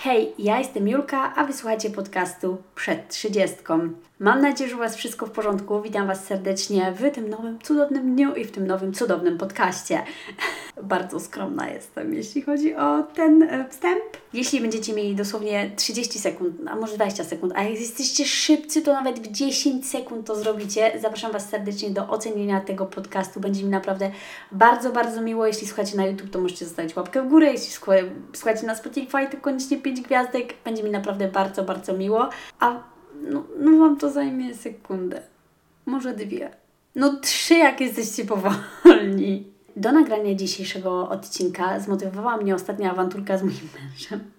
Hej, ja jestem Julka, a wysłuchacie podcastu Przed Trzydziestką. Mam nadzieję, że u Was wszystko w porządku. Witam Was serdecznie w tym nowym, cudownym dniu i w tym nowym, cudownym podcaście. Bardzo skromna jestem, jeśli chodzi o ten e, wstęp. Jeśli będziecie mieli dosłownie 30 sekund, a może 20 sekund, a jak jesteście szybcy, to nawet w 10 sekund to zrobicie. Zapraszam Was serdecznie do ocenienia tego podcastu. Będzie mi naprawdę bardzo, bardzo miło. Jeśli słuchacie na YouTube, to możecie zostawić łapkę w górę. Jeśli słuchacie na Spotify, to koniecznie 5 gwiazdek. Będzie mi naprawdę bardzo, bardzo miło. A no, no Wam to zajmie sekundę. Może dwie. No trzy, jak jesteście powolni. Do nagrania dzisiejszego odcinka zmotywowała mnie ostatnia awanturka z moim mężem.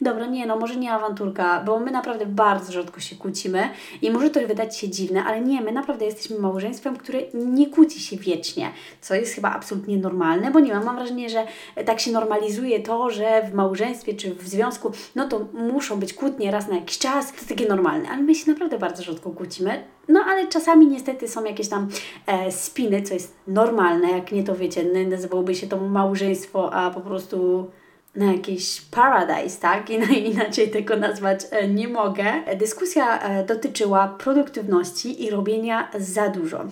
Dobra, nie, no może nie awanturka, bo my naprawdę bardzo rzadko się kłócimy i może to wydać się dziwne, ale nie, my naprawdę jesteśmy małżeństwem, które nie kłóci się wiecznie, co jest chyba absolutnie normalne, bo nie mam, mam wrażenie, że tak się normalizuje to, że w małżeństwie czy w związku, no to muszą być kłótnie raz na jakiś czas, to takie normalne, ale my się naprawdę bardzo rzadko kłócimy, no ale czasami niestety są jakieś tam e, spiny, co jest normalne, jak nie to wiecie, nazywałoby się to małżeństwo, a po prostu na jakiś paradise, tak? Inaczej tego nazwać e, nie mogę. Dyskusja e, dotyczyła produktywności i robienia za dużo.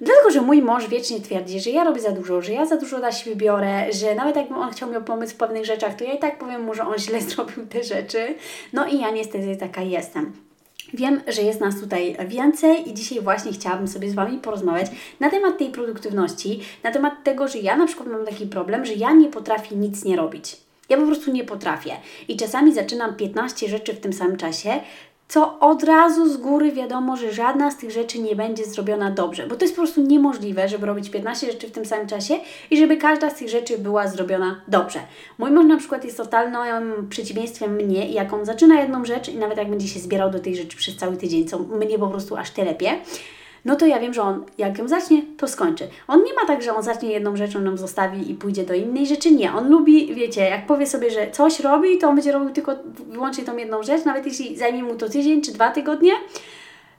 Dlatego, że mój mąż wiecznie twierdzi, że ja robię za dużo, że ja za dużo na siebie biorę, że nawet jakby on chciał mi pomóc w pewnych rzeczach, to ja i tak powiem mu, że on źle zrobił te rzeczy. No i ja niestety taka jestem. Wiem, że jest nas tutaj więcej i dzisiaj właśnie chciałabym sobie z Wami porozmawiać na temat tej produktywności, na temat tego, że ja na przykład mam taki problem, że ja nie potrafię nic nie robić. Ja po prostu nie potrafię. I czasami zaczynam 15 rzeczy w tym samym czasie, co od razu z góry wiadomo, że żadna z tych rzeczy nie będzie zrobiona dobrze, bo to jest po prostu niemożliwe, żeby robić 15 rzeczy w tym samym czasie i żeby każda z tych rzeczy była zrobiona dobrze. Mój mąż na przykład jest totalnym przeciwieństwem mnie jak on zaczyna jedną rzecz i nawet jak będzie się zbierał do tej rzeczy przez cały tydzień, co mnie po prostu aż telepie, no to ja wiem, że on jak ją zacznie, to skończy. On nie ma tak, że on zacznie jedną rzeczą, ją zostawi i pójdzie do innej rzeczy. Nie, on lubi, wiecie, jak powie sobie, że coś robi, to on będzie robił tylko wyłącznie tą jedną rzecz, nawet jeśli zajmie mu to tydzień czy dwa tygodnie,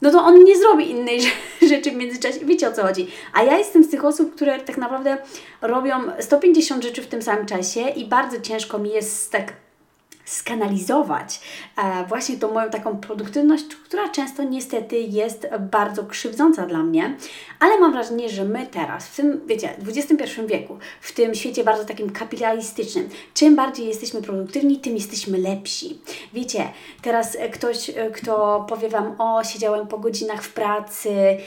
no to on nie zrobi innej rzeczy w międzyczasie. Wiecie o co chodzi. A ja jestem z tych osób, które tak naprawdę robią 150 rzeczy w tym samym czasie i bardzo ciężko mi jest tak skanalizować e, właśnie tą moją taką produktywność, która często niestety jest bardzo krzywdząca dla mnie, ale mam wrażenie, że my teraz, w tym, wiecie, XXI wieku, w tym świecie bardzo takim kapitalistycznym, czym bardziej jesteśmy produktywni, tym jesteśmy lepsi. Wiecie, teraz ktoś, e, kto powie Wam, o, siedziałem po godzinach w pracy,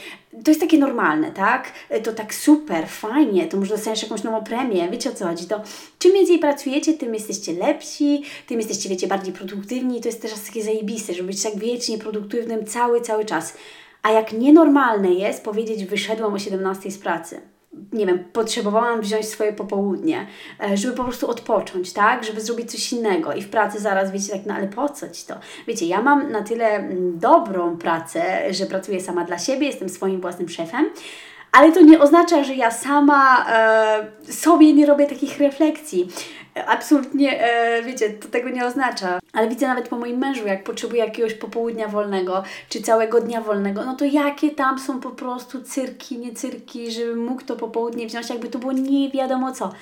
to jest takie normalne, tak? To tak super, fajnie, to może dostaniesz jakąś nową premię, wiecie o co chodzi. To czym więcej pracujecie, tym jesteście lepsi, tym jesteście, wiecie, bardziej produktywni. To jest też takie zajebiste, żeby być tak wiecznie produktywnym cały, cały czas. A jak nienormalne jest powiedzieć, wyszedłem o 17 z pracy nie wiem, potrzebowałam wziąć swoje popołudnie, e, żeby po prostu odpocząć, tak? Żeby zrobić coś innego i w pracy zaraz, wiecie, tak, no ale po co Ci to? Wiecie, ja mam na tyle mm, dobrą pracę, że pracuję sama dla siebie, jestem swoim własnym szefem, ale to nie oznacza, że ja sama e, sobie nie robię takich refleksji. Absolutnie, e, wiecie, to tego nie oznacza. Ale widzę nawet po moim mężu, jak potrzebuje jakiegoś popołudnia wolnego, czy całego dnia wolnego, no to jakie tam są po prostu cyrki, nie cyrki, żeby mógł to popołudnie wziąć, jakby to było nie wiadomo co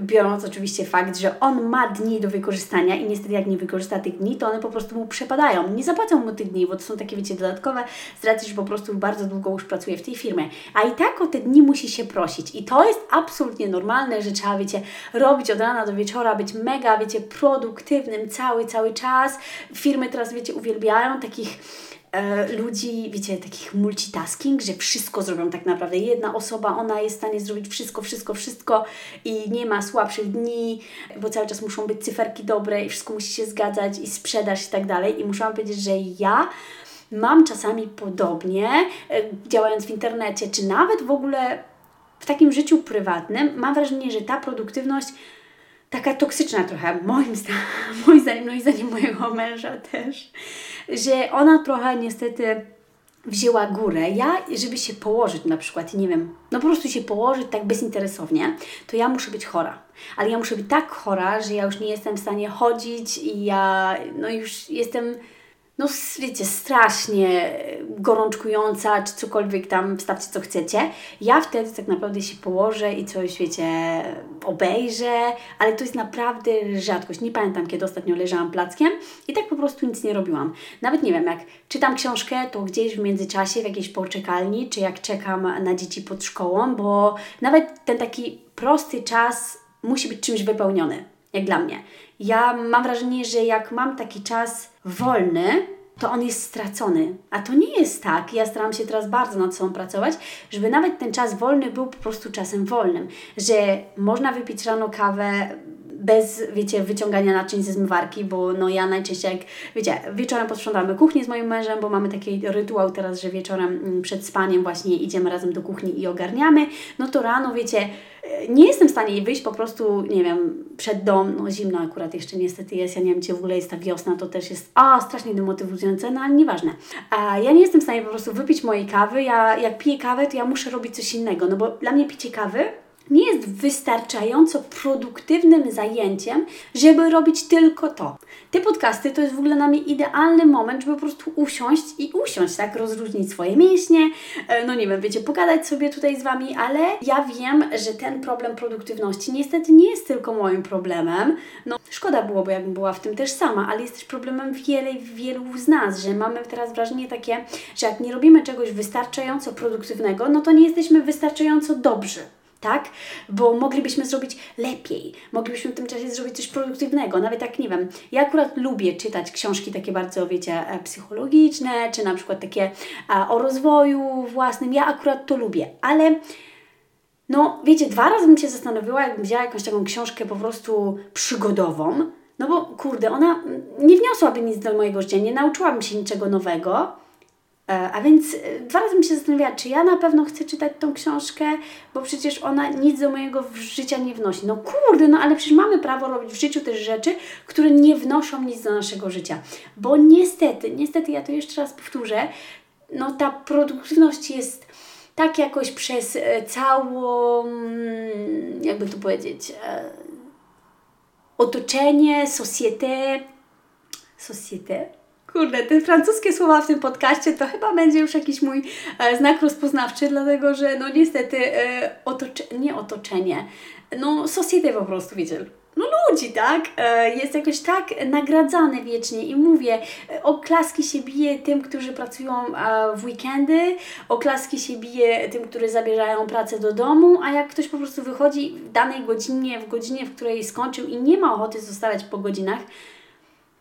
biorąc oczywiście fakt, że on ma dni do wykorzystania i niestety jak nie wykorzysta tych dni, to one po prostu mu przepadają. Nie zapłacą mu tych dni, bo to są takie, wiecie, dodatkowe z racji, że po prostu bardzo długo już pracuje w tej firmie. A i tak o te dni musi się prosić. I to jest absolutnie normalne, że trzeba, wiecie, robić od rana do wieczora, być mega, wiecie, produktywnym cały, cały czas. Firmy teraz, wiecie, uwielbiają takich E, ludzi, wiecie, takich multitasking, że wszystko zrobią tak naprawdę. Jedna osoba, ona jest w stanie zrobić wszystko, wszystko, wszystko i nie ma słabszych dni, bo cały czas muszą być cyferki dobre i wszystko musi się zgadzać i sprzedaż i tak dalej. I muszę powiedzieć, że ja mam czasami podobnie, e, działając w internecie, czy nawet w ogóle w takim życiu prywatnym, mam wrażenie, że ta produktywność taka toksyczna trochę, moim zdaniem, moim zdaniem, no i zdaniem mojego męża też, że ona trochę niestety wzięła górę. Ja, żeby się położyć na przykład, nie wiem, no po prostu się położyć tak bezinteresownie, to ja muszę być chora. Ale ja muszę być tak chora, że ja już nie jestem w stanie chodzić i ja, no już jestem no wiecie, strasznie gorączkująca, czy cokolwiek tam, wstawcie co chcecie. Ja wtedy tak naprawdę się położę i coś, wiecie, obejrzę, ale to jest naprawdę rzadkość. Nie pamiętam, kiedy ostatnio leżałam plackiem i tak po prostu nic nie robiłam. Nawet nie wiem, jak czytam książkę, to gdzieś w międzyczasie, w jakiejś poczekalni, czy jak czekam na dzieci pod szkołą, bo nawet ten taki prosty czas musi być czymś wypełniony, jak dla mnie. Ja mam wrażenie, że jak mam taki czas wolny, to on jest stracony. A to nie jest tak. Ja staram się teraz bardzo nad sobą pracować, żeby nawet ten czas wolny był po prostu czasem wolnym. Że można wypić rano kawę bez, wiecie, wyciągania naczyń ze zmywarki, bo no ja najczęściej jak, wiecie, wieczorem posprzątamy kuchnię z moim mężem, bo mamy taki rytuał teraz, że wieczorem mm, przed spaniem właśnie idziemy razem do kuchni i ogarniamy, no to rano, wiecie, nie jestem w stanie wyjść po prostu, nie wiem, przed dom, no zimno akurat jeszcze niestety jest, ja nie wiem, gdzie w ogóle jest ta wiosna, to też jest, a, strasznie demotywujące, no ale nieważne. A ja nie jestem w stanie po prostu wypić mojej kawy, ja jak piję kawę, to ja muszę robić coś innego, no bo dla mnie picie kawy nie jest wystarczająco produktywnym zajęciem, żeby robić tylko to. Te podcasty to jest w ogóle na mnie idealny moment, żeby po prostu usiąść i usiąść, tak, rozróżnić swoje mięśnie, e, no nie wiem, wiecie, pogadać sobie tutaj z Wami, ale ja wiem, że ten problem produktywności niestety nie jest tylko moim problemem. No, szkoda byłoby, jakbym była w tym też sama, ale jest też problemem wiele, wielu z nas, że mamy teraz wrażenie takie, że jak nie robimy czegoś wystarczająco produktywnego, no to nie jesteśmy wystarczająco dobrzy tak? Bo moglibyśmy zrobić lepiej, moglibyśmy w tym czasie zrobić coś produktywnego. Nawet tak, nie wiem, ja akurat lubię czytać książki takie bardzo, wiecie, e, psychologiczne, czy na przykład takie o rozwoju własnym. Ja akurat to lubię, ale no, wiecie, dwa razy bym się zastanowiła, jakbym wzięła jakąś taką książkę po prostu przygodową, no bo kurde, ona nie wniosłaby nic do mojego życia, nie nauczyłabym się niczego nowego, E, a więc e, dwa razy mi się zastanawiała, czy ja na pewno chcę czytać tą książkę, bo przecież ona nic do mojego życia nie wnosi. No kurde, no ale przecież mamy prawo robić w życiu też rzeczy, które nie wnoszą nic do naszego życia. Bo niestety, niestety, ja to jeszcze raz powtórzę, no ta produktywność jest tak jakoś przez e, całą, jakby to powiedzieć, otoczenie, société, société, Kurde, te francuskie słowa w tym podcaście to chyba będzie już jakiś mój e, znak rozpoznawczy, dlatego że no niestety e, nie otoczenie, no society po prostu, wiecie, no ludzi, tak? E, jest jakoś tak nagradzany wiecznie i mówię, e, oklaski się bije tym, którzy pracują w weekendy, oklaski się bije tym, którzy zabierają pracę do domu, a jak ktoś po prostu wychodzi w danej godzinie, w godzinie, w której skończył i nie ma ochoty zostawać po godzinach,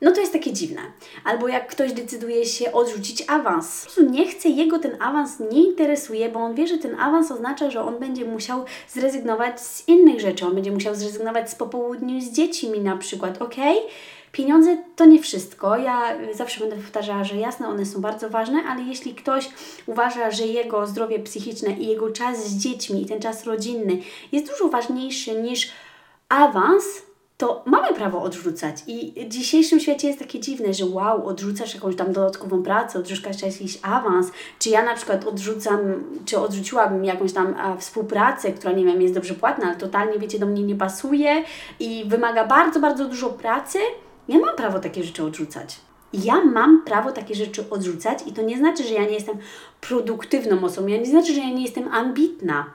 no to jest takie dziwne. Albo jak ktoś decyduje się odrzucić awans. Po prostu nie chce, jego ten awans nie interesuje, bo on wie, że ten awans oznacza, że on będzie musiał zrezygnować z innych rzeczy. On będzie musiał zrezygnować z popołudniu z dziećmi na przykład, ok? Pieniądze to nie wszystko. Ja zawsze będę powtarzała, że jasne, one są bardzo ważne, ale jeśli ktoś uważa, że jego zdrowie psychiczne i jego czas z dziećmi i ten czas rodzinny jest dużo ważniejszy niż awans, to mamy prawo odrzucać. I w dzisiejszym świecie jest takie dziwne, że wow, odrzucasz jakąś tam dodatkową pracę, odrzucasz jakiś awans, czy ja na przykład odrzucam, czy odrzuciłabym jakąś tam a, współpracę, która nie wiem, jest dobrze płatna, ale totalnie, wiecie, do mnie nie pasuje i wymaga bardzo, bardzo dużo pracy. Ja mam prawo takie rzeczy odrzucać. Ja mam prawo takie rzeczy odrzucać i to nie znaczy, że ja nie jestem produktywną osobą, ja nie znaczy, że ja nie jestem ambitna.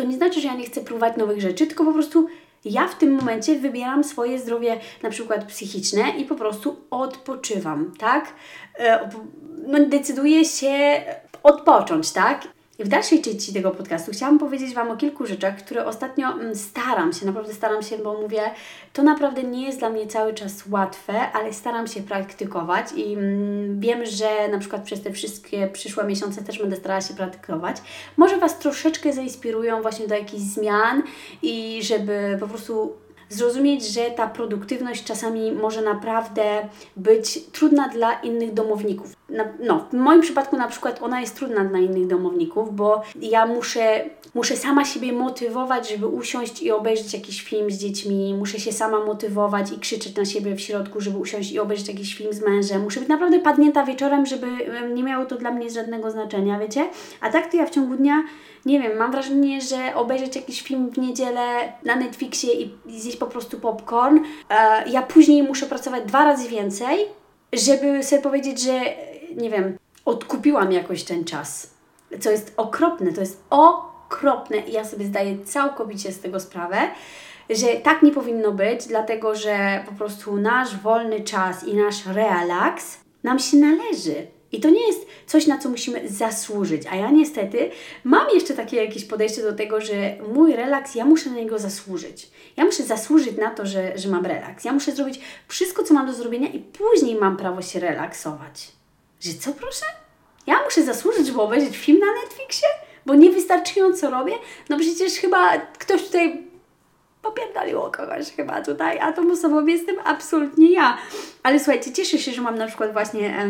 To nie znaczy, że ja nie chcę próbować nowych rzeczy, tylko po prostu ja w tym momencie wybieram swoje zdrowie na przykład psychiczne i po prostu odpoczywam, tak? E, no, decyduję się odpocząć, tak? I w dalszej części tego podcastu chciałam powiedzieć Wam o kilku rzeczach, które ostatnio mm, staram się, naprawdę staram się, bo mówię, to naprawdę nie jest dla mnie cały czas łatwe, ale staram się praktykować i mm, wiem, że na przykład przez te wszystkie przyszłe miesiące też będę starała się praktykować. Może Was troszeczkę zainspirują właśnie do jakichś zmian i żeby po prostu zrozumieć, że ta produktywność czasami może naprawdę być trudna dla innych domowników. No, w moim przypadku na przykład ona jest trudna dla innych domowników, bo ja muszę, muszę sama siebie motywować, żeby usiąść i obejrzeć jakiś film z dziećmi, muszę się sama motywować i krzyczeć na siebie w środku, żeby usiąść i obejrzeć jakiś film z mężem. Muszę być naprawdę padnięta wieczorem, żeby nie miało to dla mnie żadnego znaczenia, wiecie? A tak to ja w ciągu dnia nie wiem, mam wrażenie, że obejrzeć jakiś film w niedzielę na Netflixie i zjeść po prostu popcorn, e, ja później muszę pracować dwa razy więcej, żeby sobie powiedzieć, że nie wiem, odkupiłam jakoś ten czas. Co jest okropne, to jest okropne i ja sobie zdaję całkowicie z tego sprawę, że tak nie powinno być, dlatego że po prostu nasz wolny czas i nasz relaks nam się należy. I to nie jest coś, na co musimy zasłużyć. A ja niestety mam jeszcze takie jakieś podejście do tego, że mój relaks, ja muszę na niego zasłużyć. Ja muszę zasłużyć na to, że, że mam relaks. Ja muszę zrobić wszystko, co mam do zrobienia i później mam prawo się relaksować. Że co proszę? Ja muszę zasłużyć, żeby obejrzeć film na Netflixie? Bo niewystarczająco robię? No przecież chyba ktoś tutaj popierdoliło kogoś chyba tutaj, a tą osobą jestem absolutnie ja. Ale słuchajcie, cieszę się, że mam na przykład właśnie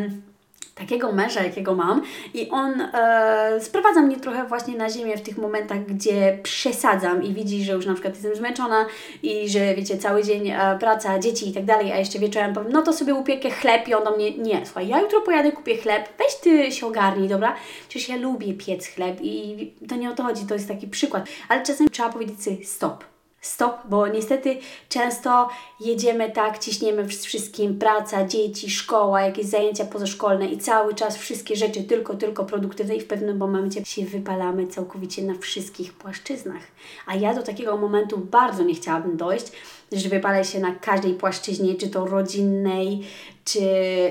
takiego męża, jakiego mam i on e, sprowadza mnie trochę właśnie na ziemię w tych momentach, gdzie przesadzam i widzi, że już na przykład jestem zmęczona i że wiecie, cały dzień e, praca, dzieci i tak dalej, a jeszcze wieczorem powiem, no to sobie upiekę chleb i on do mnie, nie, słuchaj, ja jutro pojadę, kupię chleb, weź Ty się ogarnij, dobra? Przecież ja lubię piec chleb i to nie o to chodzi, to jest taki przykład, ale czasem trzeba powiedzieć sobie stop stop, bo niestety często jedziemy tak, ciśniemy wszystkim, praca, dzieci, szkoła, jakieś zajęcia pozaszkolne i cały czas wszystkie rzeczy tylko, tylko produktywne i w pewnym momencie się wypalamy całkowicie na wszystkich płaszczyznach. A ja do takiego momentu bardzo nie chciałabym dojść, że wypalę się na każdej płaszczyźnie, czy to rodzinnej, czy,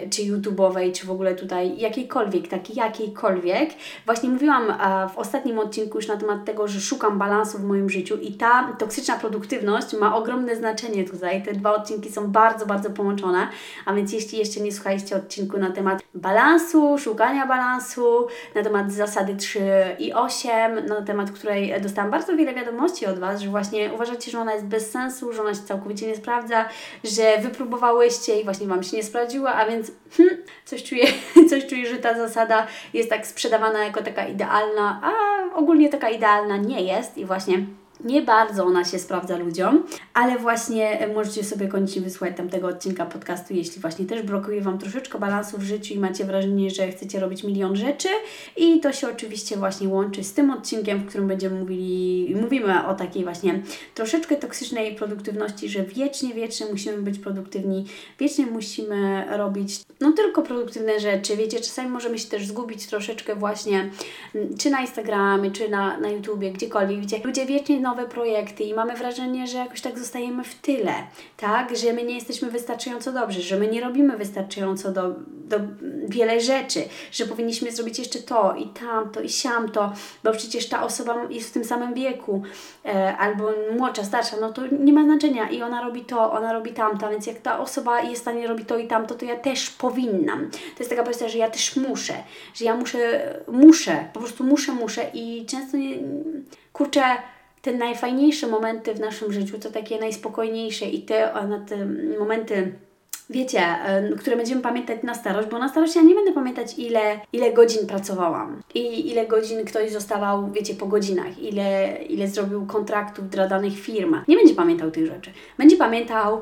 czy YouTube'owej, czy w ogóle tutaj jakiejkolwiek, takiej jakiejkolwiek. Właśnie mówiłam w ostatnim odcinku już na temat tego, że szukam balansu w moim życiu i ta toksyczna produktywność ma ogromne znaczenie tutaj. Te dwa odcinki są bardzo, bardzo połączone, a więc jeśli jeszcze nie słuchaliście odcinku na temat balansu, szukania balansu, na temat zasady 3 i 8, na temat której dostałam bardzo wiele wiadomości od Was, że właśnie uważacie, że ona jest bez sensu, że ona się całkowicie nie sprawdza, że wypróbowałyście i właśnie Wam się nie sprawdza, prowadziła, a więc hmm, coś, czuję, coś czuję, że ta zasada jest tak sprzedawana jako taka idealna, a ogólnie taka idealna nie jest i właśnie nie bardzo ona się sprawdza ludziom, ale właśnie możecie sobie koniecznie wysłuchać tamtego odcinka podcastu, jeśli właśnie też brakuje Wam troszeczkę balansu w życiu i macie wrażenie, że chcecie robić milion rzeczy. I to się oczywiście właśnie łączy z tym odcinkiem, w którym będziemy mówili, mówimy o takiej właśnie troszeczkę toksycznej produktywności, że wiecznie, wiecznie musimy być produktywni, wiecznie musimy robić no tylko produktywne rzeczy. Wiecie, czasami możemy się też zgubić troszeczkę właśnie czy na Instagramie, czy na, na YouTubie, gdziekolwiek, gdzie ludzie wiecznie nowe projekty i mamy wrażenie, że jakoś tak zostajemy w tyle, tak? Że my nie jesteśmy wystarczająco dobrzy, że my nie robimy wystarczająco do, do wiele rzeczy, że powinniśmy zrobić jeszcze to i tamto i siamto, bo przecież ta osoba jest w tym samym wieku e, albo młodsza, starsza, no to nie ma znaczenia i ona robi to, ona robi tamto, więc jak ta osoba jest w stanie robić to i tamto, to ja też powinnam. To jest taka pozycja, że ja też muszę, że ja muszę, muszę, po prostu muszę, muszę i często nie, kurczę, te najfajniejsze momenty w naszym życiu, to takie najspokojniejsze i te, na te momenty wiecie, które będziemy pamiętać na starość, bo na starość ja nie będę pamiętać, ile, ile godzin pracowałam i ile godzin ktoś zostawał, wiecie, po godzinach, ile, ile zrobił kontraktów dla danych firm. Nie będzie pamiętał tych rzeczy. Będzie pamiętał E,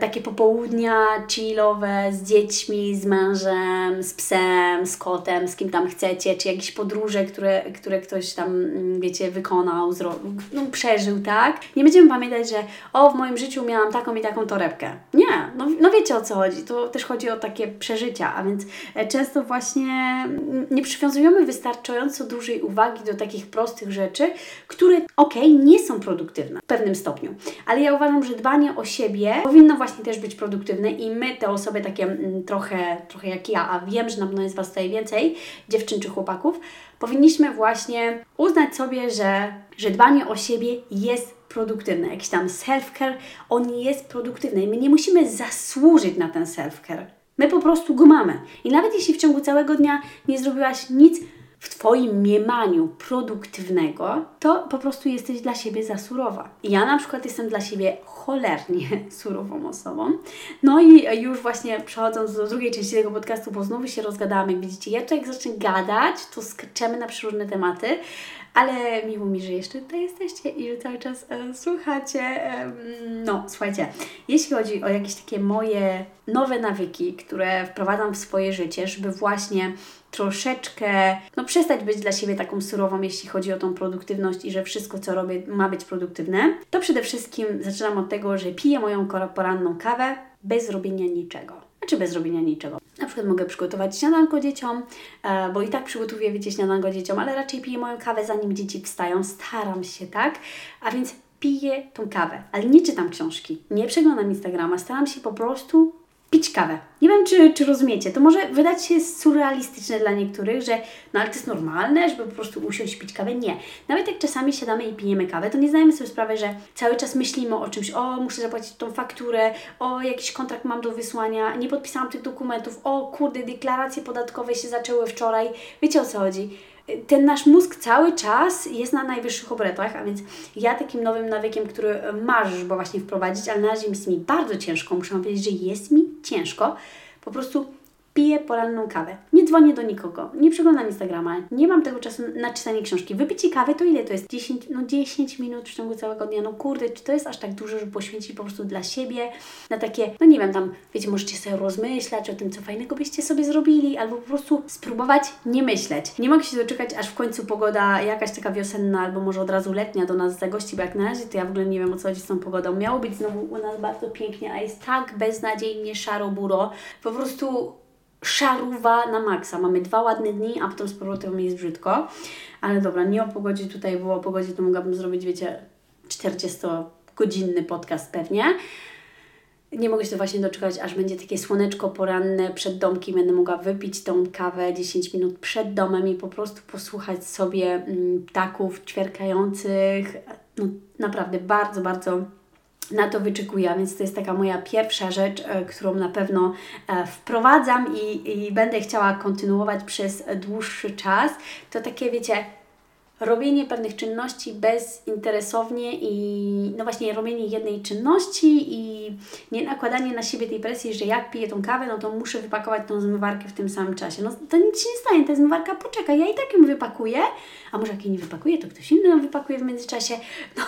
takie popołudnia chillowe z dziećmi, z mężem, z psem, z kotem, z kim tam chcecie, czy jakieś podróże, które, które ktoś tam, mm, wiecie, wykonał, zrobił, no, przeżył, tak? Nie będziemy pamiętać, że o, w moim życiu miałam taką i taką torebkę. Nie, no, no wiecie o co chodzi. To też chodzi o takie przeżycia, a więc e, często właśnie mm, nie przywiązujemy wystarczająco dużej uwagi do takich prostych rzeczy, które, okej, okay, nie są produktywne w pewnym stopniu, ale ja uważam, że dbanie o siebie powinno powinno właśnie też być produktywne i my, te osoby takie mm, trochę, trochę jak ja, a wiem, że na pewno jest Was tutaj więcej, dziewczyn czy chłopaków, powinniśmy właśnie uznać sobie, że, że dbanie o siebie jest produktywne. Jakiś tam self-care, on jest produktywny i my nie musimy zasłużyć na ten self-care. My po prostu go mamy. I nawet jeśli w ciągu całego dnia nie zrobiłaś nic w Twoim mniemaniu produktywnego, to po prostu jesteś dla siebie za surowa. Ja na przykład jestem dla siebie cholernie surową osobą. No i już właśnie przechodząc do drugiej części tego podcastu, bo znowu się rozgadałam, jak widzicie, ja jak zacznę gadać, to skaczemy na przeróżne tematy, ale miło mi, że jeszcze tutaj jesteście i że cały czas e, słuchacie. E, no, słuchajcie, jeśli chodzi o jakieś takie moje nowe nawyki, które wprowadzam w swoje życie, żeby właśnie troszeczkę, no przestać być dla siebie taką surową, jeśli chodzi o tą produktywność i że wszystko, co robię, ma być produktywne, to przede wszystkim zaczynam od tego, że piję moją poranną kawę bez robienia niczego. znaczy bez robienia niczego. Na przykład mogę przygotować śniadanko dzieciom, e, bo i tak przygotowuję, wiecie, śniadanko dzieciom, ale raczej piję moją kawę zanim dzieci wstają, staram się, tak? A więc piję tą kawę, ale nie czytam książki, nie przeglądam Instagrama, staram się po prostu pić kawę. Nie wiem, czy, czy rozumiecie. To może wydać się surrealistyczne dla niektórych, że no ale to jest normalne, żeby po prostu usiąść i pić kawę. Nie. Nawet jak czasami siadamy i pijemy kawę, to nie zdajemy sobie sprawy, że cały czas myślimy o czymś. O, muszę zapłacić tą fakturę, o, jakiś kontrakt mam do wysłania, nie podpisałam tych dokumentów, o, kurde, deklaracje podatkowe się zaczęły wczoraj. Wiecie o co chodzi? Ten nasz mózg cały czas jest na najwyższych obrotach, a więc ja takim nowym nawykiem, który marzysz, bo właśnie wprowadzić, ale na razie jest mi bardzo ciężko, muszę powiedzieć, że jest mi ciężko, po prostu piję poranną kawę. Nie dzwonię do nikogo, nie przeglądam Instagrama, nie mam tego czasu na czytanie książki. Wypicie kawy to ile to jest? 10, no 10 minut w ciągu całego dnia. No kurde, czy to jest aż tak dużo, żeby poświęcić po prostu dla siebie na takie, no nie wiem, tam, wiecie, możecie sobie rozmyślać o tym, co fajnego byście sobie zrobili, albo po prostu spróbować nie myśleć. Nie mogę się doczekać, aż w końcu pogoda jakaś taka wiosenna, albo może od razu letnia do nas zagości, bo jak na razie to ja w ogóle nie wiem, o co chodzi z tą pogodą. Miało być znowu u nas bardzo pięknie, a jest tak beznadziejnie szaro-buro. Po prostu szaruwa na maksa. Mamy dwa ładne dni, a potem z powrotem jest brzydko. Ale dobra, nie o pogodzie tutaj było, o pogodzie to mogłabym zrobić, wiecie, 40-godzinny podcast pewnie. Nie mogę się właśnie doczekać, aż będzie takie słoneczko poranne przed domkiem. Będę mogła wypić tą kawę 10 minut przed domem i po prostu posłuchać sobie mm, ptaków ćwierkających. No, naprawdę bardzo, bardzo na to wyczekuję, więc to jest taka moja pierwsza rzecz, e, którą na pewno e, wprowadzam i, i będę chciała kontynuować przez dłuższy czas. To takie, wiecie, robienie pewnych czynności bezinteresownie i no właśnie robienie jednej czynności i nie nakładanie na siebie tej presji, że jak piję tą kawę, no to muszę wypakować tą zmywarkę w tym samym czasie. No to nic się nie stanie, ta zmywarka poczeka, ja i tak ją wypakuję, a może jak jej nie wypakuję, to ktoś inny ją wypakuje w międzyczasie. No,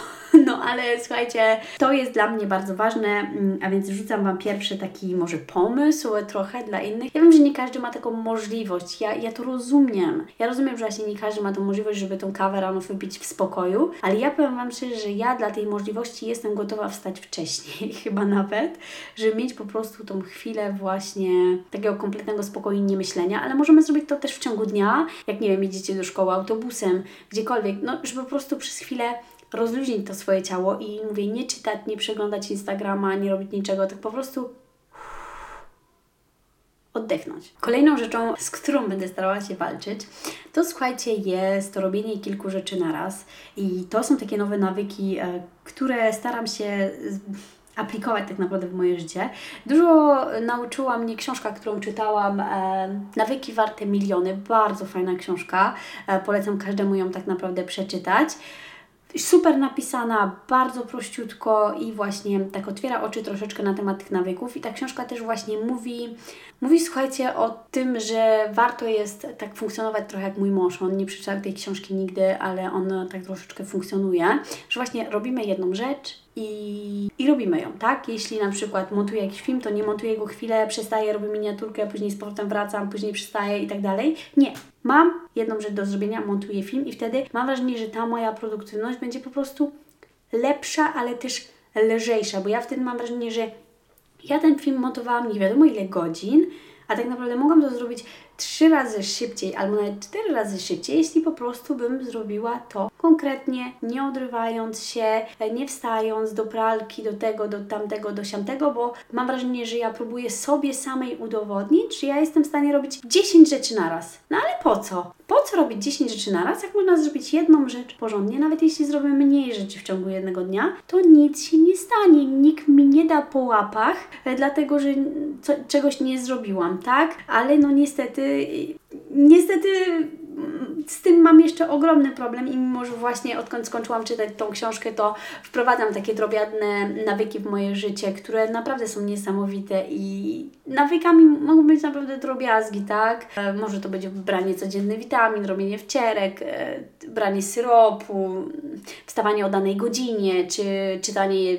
no ale słuchajcie, to jest dla mnie bardzo ważne, mm, a więc rzucam Wam pierwszy taki może pomysł trochę dla innych. Ja wiem, że nie każdy ma taką możliwość, ja, ja to rozumiem. Ja rozumiem, że właśnie nie każdy ma tą możliwość, żeby tą kawę rano wypić w spokoju, ale ja powiem Wam szczerze, że ja dla tej możliwości jestem gotowa wstać wcześniej, chyba nawet, żeby mieć po prostu tą chwilę właśnie takiego kompletnego spokoju i niemyślenia, ale możemy zrobić to też w ciągu dnia, jak nie wiem, jedziecie do szkoły autobusem, gdziekolwiek, no żeby po prostu przez chwilę rozluźnić to swoje ciało i mówię, nie czytać, nie przeglądać Instagrama, nie robić niczego, tak po prostu oddechnąć. Kolejną rzeczą, z którą będę starała się walczyć, to słuchajcie, jest robienie kilku rzeczy na raz. I to są takie nowe nawyki, e, które staram się aplikować tak naprawdę w moje życie. Dużo nauczyła mnie książka, którą czytałam, e, Nawyki warte miliony. Bardzo fajna książka. E, polecam każdemu ją tak naprawdę przeczytać super napisana, bardzo prościutko i właśnie tak otwiera oczy troszeczkę na temat tych nawyków. I ta książka też właśnie mówi, mówi słuchajcie o tym, że warto jest tak funkcjonować trochę jak mój mąż. On nie przeczytał tej książki nigdy, ale on tak troszeczkę funkcjonuje, że właśnie robimy jedną rzecz i, i robimy ją, tak? Jeśli na przykład montuję jakiś film, to nie montuję go chwilę, przestaję, robię miniaturkę, później z powrotem wracam, później przestaję i tak dalej. Nie. Mam jedną rzecz do zrobienia, montuję film i wtedy mam wrażenie, że ta moja produktywność będzie po prostu lepsza, ale też lżejsza, bo ja wtedy mam wrażenie, że ja ten film montowałam nie wiadomo ile godzin, a tak naprawdę mogłam to zrobić trzy razy szybciej albo nawet cztery razy szybciej, jeśli po prostu bym zrobiła to konkretnie, nie odrywając się, nie wstając do pralki, do tego, do tamtego, do siamtego, bo mam wrażenie, że ja próbuję sobie samej udowodnić, że ja jestem w stanie robić 10 rzeczy naraz. No ale po co? Po co robić 10 rzeczy naraz, jak można zrobić jedną rzecz porządnie? Nawet jeśli zrobię mniej rzeczy w ciągu jednego dnia, to nic się nie stanie. Nikt mi nie da po łapach, e, dlatego że co, czegoś nie zrobiłam, tak? Ale no niestety, niestety z tym mam jeszcze ogromny problem i mimo, że właśnie odkąd skończyłam czytać tą książkę, to wprowadzam takie drobiadne nawyki w moje życie, które naprawdę są niesamowite i nawykami mogą być naprawdę drobiazgi, tak? E, może to będzie branie codzienny witamin, robienie wcierek, e, branie syropu, wstawanie o danej godzinie, czy czytanie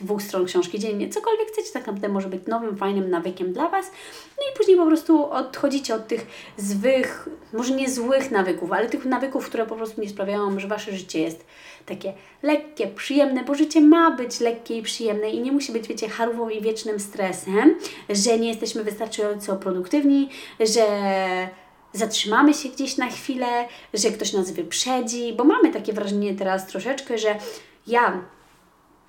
dwóch stron książki dziennie, cokolwiek chcecie, tak naprawdę może być nowym, fajnym nawykiem dla Was. No i później po prostu odchodzicie od tych złych, może nie złych nawyków, ale tych nawyków, które po prostu nie sprawiają, że Wasze życie jest takie lekkie, przyjemne, bo życie ma być lekkie i przyjemne i nie musi być, wiecie, harową i wiecznym stresem, że nie jesteśmy wystarczająco produktywni, że zatrzymamy się gdzieś na chwilę, że ktoś nas wyprzedzi, bo mamy takie wrażenie teraz troszeczkę, że ja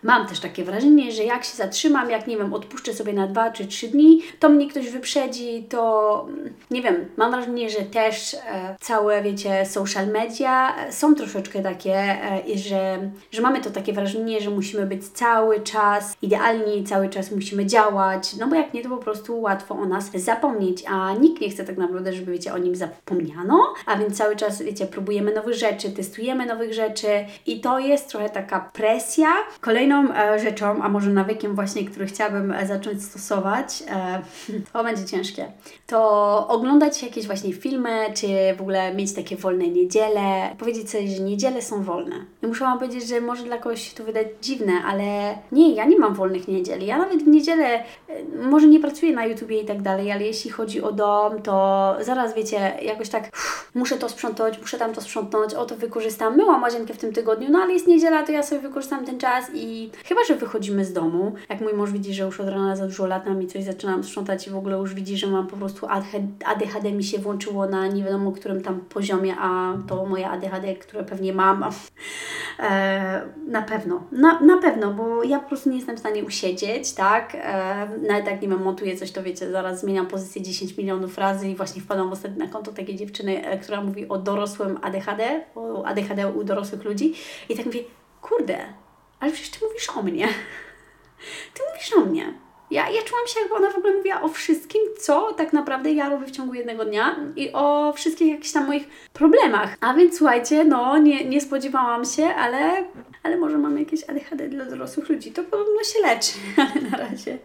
Mam też takie wrażenie, że jak się zatrzymam, jak nie wiem, odpuszczę sobie na dwa czy trzy dni, to mnie ktoś wyprzedzi, to nie wiem, mam wrażenie, że też e, całe, wiecie, social media są troszeczkę takie, e, że, że mamy to takie wrażenie, że musimy być cały czas idealni, cały czas musimy działać, no bo jak nie, to po prostu łatwo o nas zapomnieć, a nikt nie chce tak naprawdę, żeby, wiecie, o nim zapomniano, a więc cały czas, wiecie, próbujemy nowych rzeczy, testujemy nowych rzeczy i to jest trochę taka presja. Kolejna Kolejną e, rzeczą, a może nawykiem właśnie, który chciałabym e, zacząć stosować, e, to będzie ciężkie, to oglądać jakieś właśnie filmy, czy w ogóle mieć takie wolne niedziele, powiedzieć sobie, że niedziele są wolne. I muszę Wam powiedzieć, że może dla kogoś to wydać dziwne, ale nie, ja nie mam wolnych niedzieli. Ja nawet w niedzielę może nie pracuję na YouTubie i tak dalej, ale jeśli chodzi o dom, to zaraz wiecie, jakoś tak uff, muszę to sprzątnąć, muszę tam to sprzątnąć, o to wykorzystam. Myłam łazienkę w tym tygodniu, no ale jest niedziela, to ja sobie wykorzystam ten czas i chyba, że wychodzimy z domu, jak mój mąż widzi, że już od rana za dużo latam i coś zaczynam sprzątać i w ogóle już widzi, że mam po prostu ADHD mi się włączyło na nie wiadomo którym tam poziomie, a to moje ADHD, które pewnie mam. E, na pewno, na, na pewno, bo ja po prostu nie jestem w stanie usiedzieć, tak? E, nawet jak nie wiem, montuję coś, to wiecie, zaraz zmieniam pozycję 10 milionów razy i właśnie wpadam ostatnio na konto takiej dziewczyny, e, która mówi o dorosłym ADHD, o ADHD u dorosłych ludzi i tak mówię, kurde, ale przecież Ty mówisz o mnie. Ty mówisz o mnie. Ja, ja czułam się, jakby ona w ogóle mówiła o wszystkim, co tak naprawdę ja robię w ciągu jednego dnia i o wszystkich jakichś tam moich problemach. A więc słuchajcie, no nie, nie spodziewałam się, ale, ale może mam jakieś ADHD dla dorosłych ludzi. To podobno się leczy, ale na razie,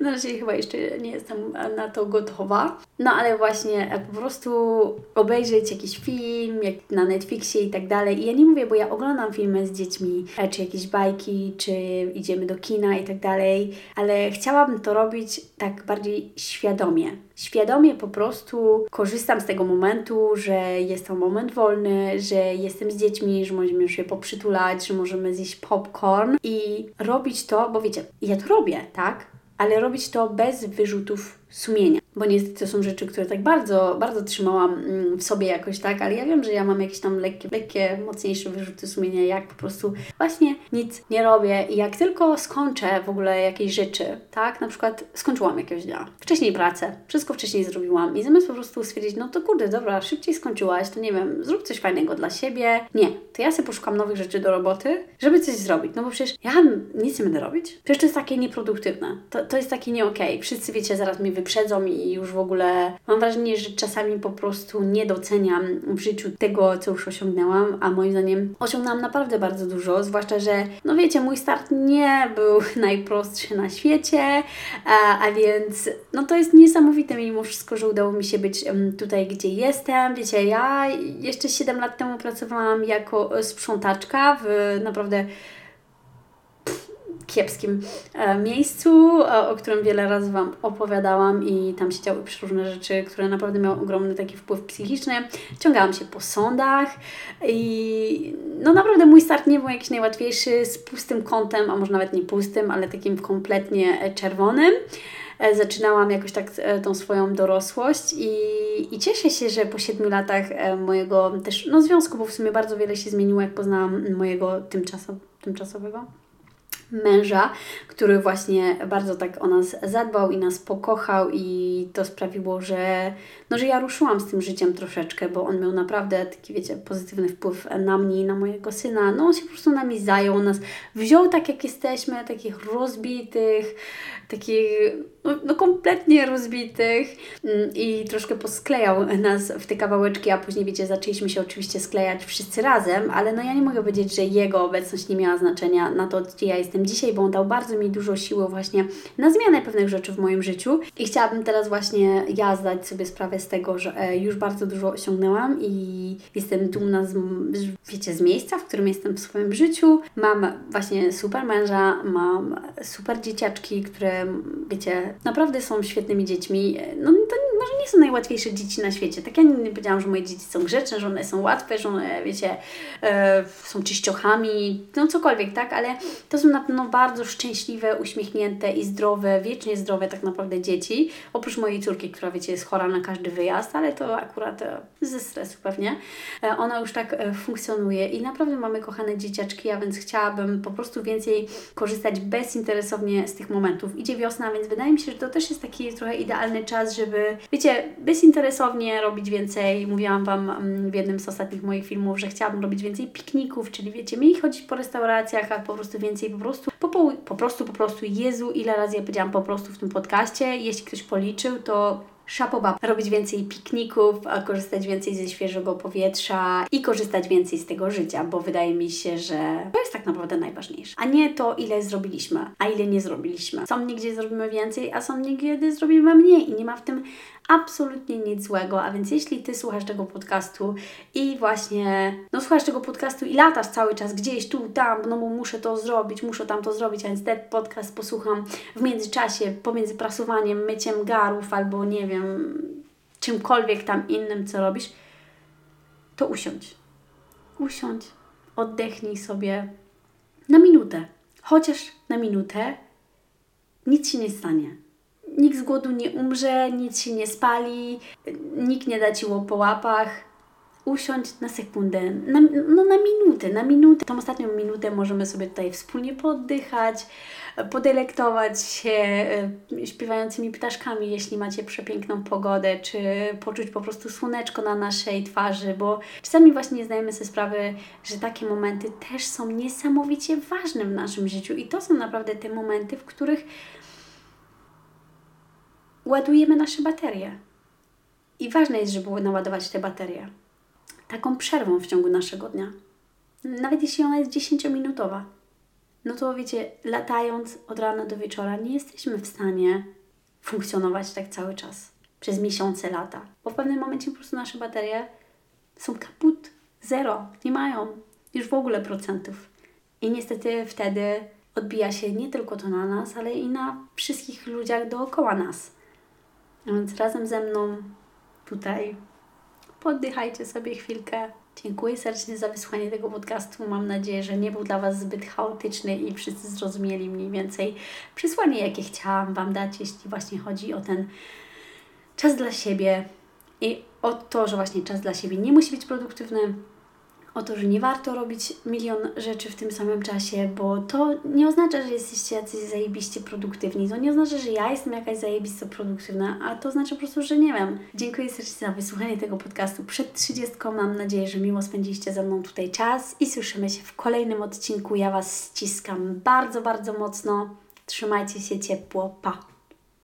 na razie chyba jeszcze nie jestem na to gotowa. No ale właśnie po prostu obejrzeć jakiś film, jak na Netflixie i tak dalej. I ja nie mówię, bo ja oglądam filmy z dziećmi, e, czy jakieś bajki, czy idziemy do kina i tak dalej, ale chciałabym to robić tak bardziej świadomie. Świadomie po prostu korzystam z tego momentu, że jest to moment wolny, że jestem z dziećmi, że możemy się poprzytulać, że możemy zjeść popcorn i robić to, bo wiecie, ja to robię, tak? Ale robić to bez wyrzutów sumienia bo niestety to są rzeczy, które tak bardzo, bardzo trzymałam mm, w sobie jakoś tak, ale ja wiem, że ja mam jakieś tam lekkie, lekkie mocniejsze wyrzuty sumienia, jak po prostu właśnie nic nie robię i jak tylko skończę w ogóle jakieś rzeczy, tak, na przykład skończyłam jakiegoś dnia, wcześniej pracę, wszystko wcześniej zrobiłam i zamiast po prostu stwierdzić, no to kurde, dobra, szybciej skończyłaś, to nie wiem, zrób coś fajnego dla siebie, nie, to ja sobie poszukam nowych rzeczy do roboty, żeby coś zrobić, no bo przecież ja nic nie będę robić, przecież to jest takie nieproduktywne, to, to jest takie nie okej, okay. wszyscy wiecie, zaraz mnie wyprzedzą i już w ogóle mam wrażenie, że czasami po prostu nie doceniam w życiu tego, co już osiągnęłam, a moim zdaniem osiągnęłam naprawdę bardzo dużo, zwłaszcza, że no wiecie, mój start nie był najprostszy na świecie, a, a więc no to jest niesamowite mimo wszystko, że udało mi się być tutaj, gdzie jestem. Wiecie, ja jeszcze 7 lat temu pracowałam jako sprzątaczka w naprawdę kiepskim e, miejscu, o którym wiele razy Wam opowiadałam i tam się działy przeróżne rzeczy, które naprawdę miały ogromny taki wpływ psychiczny. Ciągałam się po sądach i no naprawdę mój start nie był jakiś najłatwiejszy z pustym kątem, a może nawet nie pustym, ale takim kompletnie czerwonym e, zaczynałam jakoś tak e, tą swoją dorosłość i, i cieszę się, że po siedmiu latach mojego też no, związku, bo w sumie bardzo wiele się zmieniło, jak poznałam mojego tymczasow, tymczasowego męża, który właśnie bardzo tak o nas zadbał i nas pokochał i to sprawiło, że, no, że ja ruszyłam z tym życiem troszeczkę, bo on miał naprawdę taki, wiecie, pozytywny wpływ na mnie i na mojego syna. No on się po prostu nami zajął, nas wziął tak jak jesteśmy, takich rozbitych, takich no, no, kompletnie rozbitych mm, i troszkę posklejał nas w te kawałeczki, a później, wiecie, zaczęliśmy się oczywiście sklejać wszyscy razem, ale no ja nie mogę powiedzieć, że jego obecność nie miała znaczenia na to, gdzie ja jestem tematem dzisiaj, bo on dał bardzo mi dużo siły właśnie na zmianę pewnych rzeczy w moim życiu i chciałabym teraz właśnie ja zdać sobie sprawę z tego, że e, już bardzo dużo osiągnęłam i jestem dumna z, wiecie, z miejsca, w którym jestem w swoim życiu. Mam właśnie super męża, mam super dzieciaczki, które, wiecie, naprawdę są świetnymi dziećmi. No to może nie są najłatwiejsze dzieci na świecie. Tak ja nie powiedziałam, że moje dzieci są grzeczne, że one są łatwe, że one, wiecie, e, są czyściochami, no cokolwiek, tak? Ale to są na pewno bardzo szczęśliwe, uśmiechnięte i zdrowe, wiecznie zdrowe tak naprawdę dzieci. Oprócz mojej córki, która, wiecie, jest chora na każdy wyjazd, ale to akurat e, ze stresu pewnie. E, ona już tak funkcjonuje i naprawdę mamy kochane dzieciaczki, a więc chciałabym po prostu więcej korzystać bezinteresownie z tych momentów. Idzie wiosna, więc wydaje mi się, że to też jest taki trochę idealny czas, żeby, wiecie, bezinteresownie robić więcej. Mówiłam Wam mm, w jednym z ostatnich moich filmów, że chciałabym robić więcej pikników, czyli wiecie, mniej chodzić po restauracjach, a po prostu więcej po prostu, po, po, po prostu, po prostu, Jezu, ile razy ja powiedziałam po prostu w tym podcaście, jeśli ktoś policzył, to szapoba, robić więcej pikników, korzystać więcej ze świeżego powietrza i korzystać więcej z tego życia, bo wydaje mi się, że to jest tak naprawdę najważniejsze. A nie to, ile zrobiliśmy, a ile nie zrobiliśmy. Są dni, gdzie zrobimy więcej, a są gdzie zrobimy mniej i nie ma w tym absolutnie nic złego. A więc jeśli Ty słuchasz tego podcastu i właśnie, no słuchasz tego podcastu i latasz cały czas gdzieś tu, tam, no bo muszę to zrobić, muszę tam to zrobić, a więc ten podcast posłucham w międzyczasie, pomiędzy prasowaniem, myciem garów albo nie wiem, czymkolwiek tam innym, co robisz, to usiądź. Usiądź, oddechnij sobie na minutę. Chociaż na minutę nic się nie stanie nikt z głodu nie umrze, nic się nie spali, nikt nie da Ci po łapach. Usiądź na sekundę, na, no na minutę, na minutę. Tą ostatnią minutę możemy sobie tutaj wspólnie poddychać, podelektować się e, śpiewającymi ptaszkami, jeśli macie przepiękną pogodę, czy poczuć po prostu słoneczko na naszej twarzy, bo czasami właśnie nie zdajemy sobie sprawy, że takie momenty też są niesamowicie ważne w naszym życiu i to są naprawdę te momenty, w których ładujemy nasze baterie. I ważne jest, żeby naładować te baterie. Taką przerwą w ciągu naszego dnia. Nawet jeśli ona jest 10-minutowa. No to wiecie, latając od rana do wieczora, nie jesteśmy w stanie funkcjonować tak cały czas. Przez miesiące, lata. Bo w pewnym momencie po prostu nasze baterie są kaput. Zero. Nie mają już w ogóle procentów. I niestety wtedy odbija się nie tylko to na nas, ale i na wszystkich ludziach dookoła nas. A więc razem ze mną tutaj poddychajcie sobie chwilkę. Dziękuję serdecznie za wysłuchanie tego podcastu. Mam nadzieję, że nie był dla Was zbyt chaotyczny i wszyscy zrozumieli mniej więcej przesłanie, jakie chciałam Wam dać, jeśli właśnie chodzi o ten czas dla siebie i o to, że właśnie czas dla siebie nie musi być produktywny, o to, że nie warto robić milion rzeczy w tym samym czasie, bo to nie oznacza, że jesteście jacyś zajebiście produktywni. To nie oznacza, że ja jestem jakaś zajebisto produktywna, a to znaczy po prostu, że nie wiem. Dziękuję serdecznie za wysłuchanie tego podcastu przed 30. Mam nadzieję, że miło spędziliście ze mną tutaj czas i słyszymy się w kolejnym odcinku. Ja Was ściskam bardzo, bardzo mocno. Trzymajcie się ciepło. Pa!